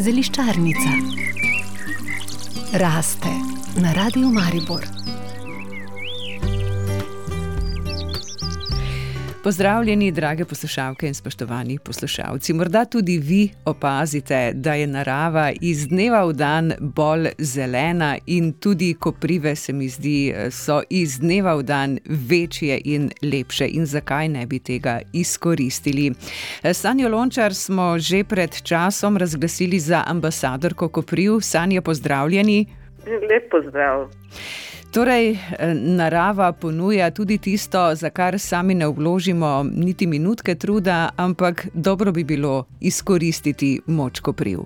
Zeliščarnica raste na radiju Maribor. Pozdravljeni, drage poslušalke in spoštovani poslušalci. Morda tudi vi opazite, da je narava iz dneva v dan bolj zelena, in tudi koprive, se mi zdi, so iz dneva v dan večje in lepše. In zakaj ne bi tega izkoristili? Sanjo Lončar smo že pred časom razglasili za ambasadorko kopriv. Sanja, pozdravljeni. Lep pozdrav. Torej, eh, narava ponuja tudi tisto, za kar sami ne vložimo niti minutke truda, ampak dobro bi bilo izkoristiti moč kopriv.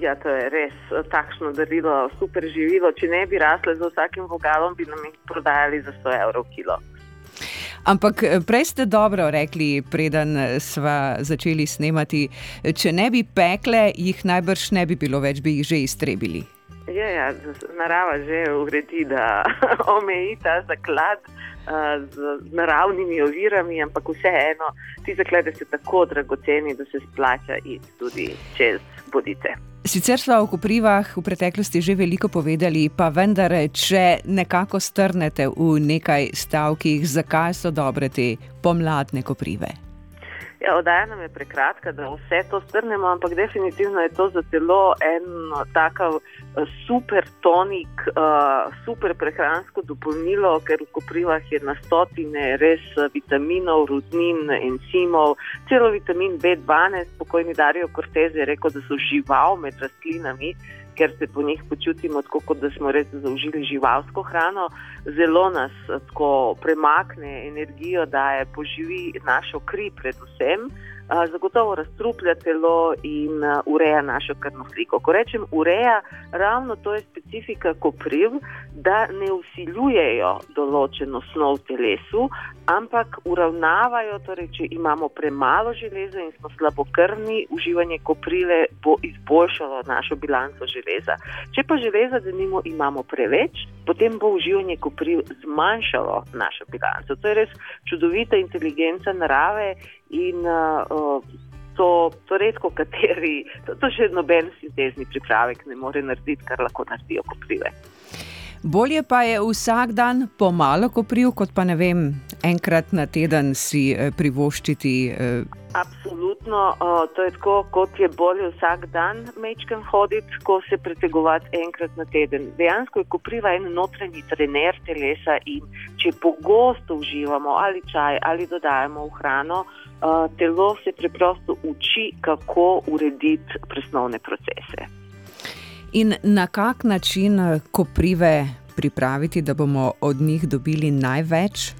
Ja, to je res eh, takšno darilo, super živilo. Če ne bi rasle za vsakim vogalom, bi nam jih prodajali za 100 evrov kilo. Ampak eh, prej ste dobro rekli, preden smo začeli snemati, če ne bi pekle, jih najbrž ne bi bilo več, bi jih že iztrebili. Ja, ja, narava že uredi, da omeji ta zaklad uh, z naravnimi ovirami, ampak vseeno ti zaklade so tako dragoceni, da se splača iti tudi čez bodice. Sicer smo v Koprivah v preteklosti že veliko povedali, pa vendar, če nekako strnete v nekaj stavkih, zakaj so dobre te pomladne koprive. Ja, oddaja nam je prekratka, da vse to strnemo, ampak definitivno je to za telo en takav eh, super tonik, uh, super prehransko dopolnilo, ker v koprivah je na stotine res eh, vitaminov, rudnin, enzimov, celo vitamin B12, pokojni Darijo Cortez je rekel, da so žival med rastlinami ker se po njih počutimo tako, kot da smo res zaužili živalsko hrano, zelo nas eh, premakne energijo, da je poživi našo kri, predvsem zagotovo razstruplja telo in ureja našo krvno sliko. Ko rečem ureja, ravno to je specifika kopriv, da ne usiljujejo določeno snov v telesu, ampak uravnavajo, torej, če imamo premalo železa in smo slabokrvni, uživanje koprive bo izboljšalo našo bilanco železa. Če pa železa, da nimo, imamo preveč, potem bo uživanje kopriv zmanjšalo našo bilanco. To je res čudovita inteligenca narave in uh, to, to redko kateri, to, to še noben sintezni pripravek ne more narediti, kar lahko naredijo koprive. Bolje pa je vsak dan pomalo kopriv, kot pa ne vem, enkrat na teden si eh, privoščiti. Eh. Absolutno, to je tako, kot je bolje vsak dan mečken hoditi, ko se pretegovati enkrat na teden. Dejansko je kopriva en notranji trener telesa in če pogosto uživamo ali čaj ali dodajamo v hrano, telo se preprosto uči, kako urediti presnovne procese. In na kak način koprive pripraviti, da bomo od njih dobili največ?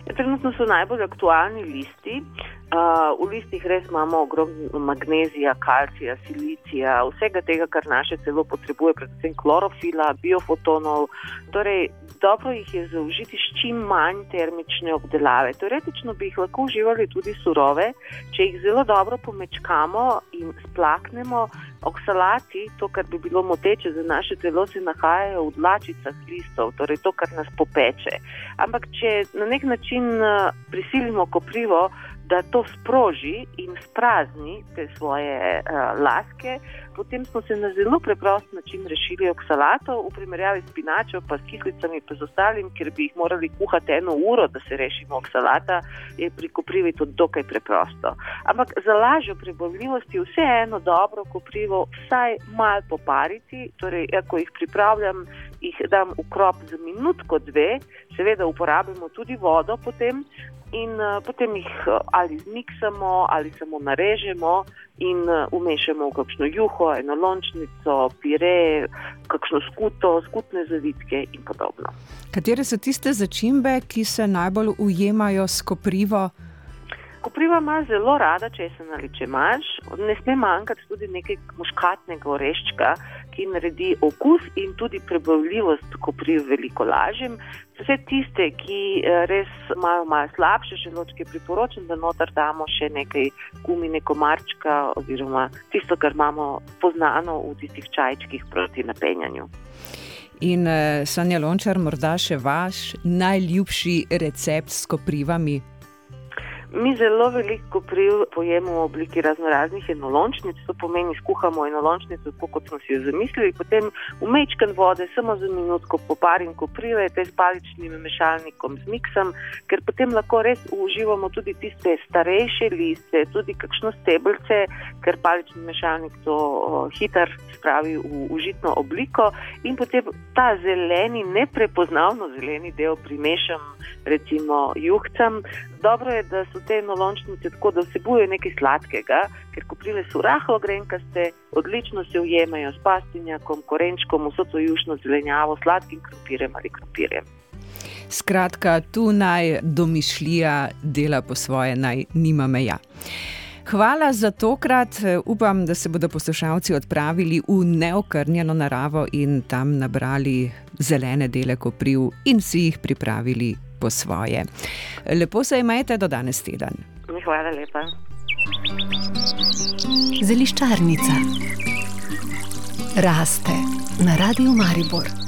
trenutno so najbolj aktualni listi. Uh, v listih res imamo ogromno magnezija, kalcija, silicija, vsega tega, kar naše telo potrebuje, predvsem klorofila, biofotonov. Torej, dobro jih je zaužiti s čim manj termične obdelave. Teoretično bi jih lahko uživali tudi surove, če jih zelo dobro pomečkamo in splaknemo. Oksalati, to, kar bi bilo moteče za naše telo, se nahajajo v dlačicah listov, torej to, kar nas popeče. Ampak, če na nek način uh, prisilimo koprivo, da to sproži in sprazni te svoje uh, laske, potem smo se na zelo preprost način rešili oksalatov, v primerjavi s pinačo, pa s kislicami, pa z ostalim, ker bi jih morali kuhati eno uro, da se rešimo oksalata, je pri koprivi to dokaj preprosto. Ampak za lažjo prebavljivost je vseeno dobro koprivo vsaj malo popariti, torej, ja, ko jih pripravljam, jih dam v krop za minutko, dve, seveda uporabimo tudi vodo potem in uh, potem jih uh, ali zmiksamo ali samo narežemo in uh, umešamo v kakšno juho, eno lončnico, pire, kakšno skuto, skutne zavitke in podobno. Katere so tiste začimbe, ki se najbolj ujemajo s koprivo? Kopriva ima zelo rada, če se ali če imaš, ne sme manjkati tudi nekaj muškatnega oreščka, ki naredi okus in tudi prebavljivost kopriv veliko lažjim. Vse tiste, ki eh, res imajo malo slabše želočke, priporočam, da noter damo še nekaj gumine komarčka oziroma tisto, kar imamo poznano v tistih čajčkih proti napenjanju. In uh, Sanja Lončar, morda še vaš najljubši recept s koprivami? Mi zelo veliko kopriv pojemo v obliki raznoraznih enolončnic, to pomeni, skuhamo enolončnico tako, kot smo si jo zamislili, potem umečkan vode, samo za minutko poparim koprive, te s paličnim mešalnikom zmiksam, ker potem lahko res uživamo tudi tiste starejše liste, tudi kakšno stebelce, ker palični mešalnik to hitro spravi v užitno obliko in potem ta zeleni, neprepoznavno zeleni del primešam recimo juhcem. Dobro je, da so te nolončnice tako, da vsebujejo nekaj sladkega, ker koprive so rahlo grenkaste, odlično se ujemajo s pastinjakom, korenčkom, vso to jušno zelenjavo, sladkim krompirjem ali krompirjem. Skratka, tu naj domišljija dela po svoje, naj nima meja. Hvala za tokrat. Upam, da se bodo poslušalci odpravili v neokrnjeno naravo in tam nabrali zelene dele kopriv in si jih pripravili po svoje. Lepo se imejte do danes teden. Hvala lepa. Zeliščarnica raste na radiju Maribor.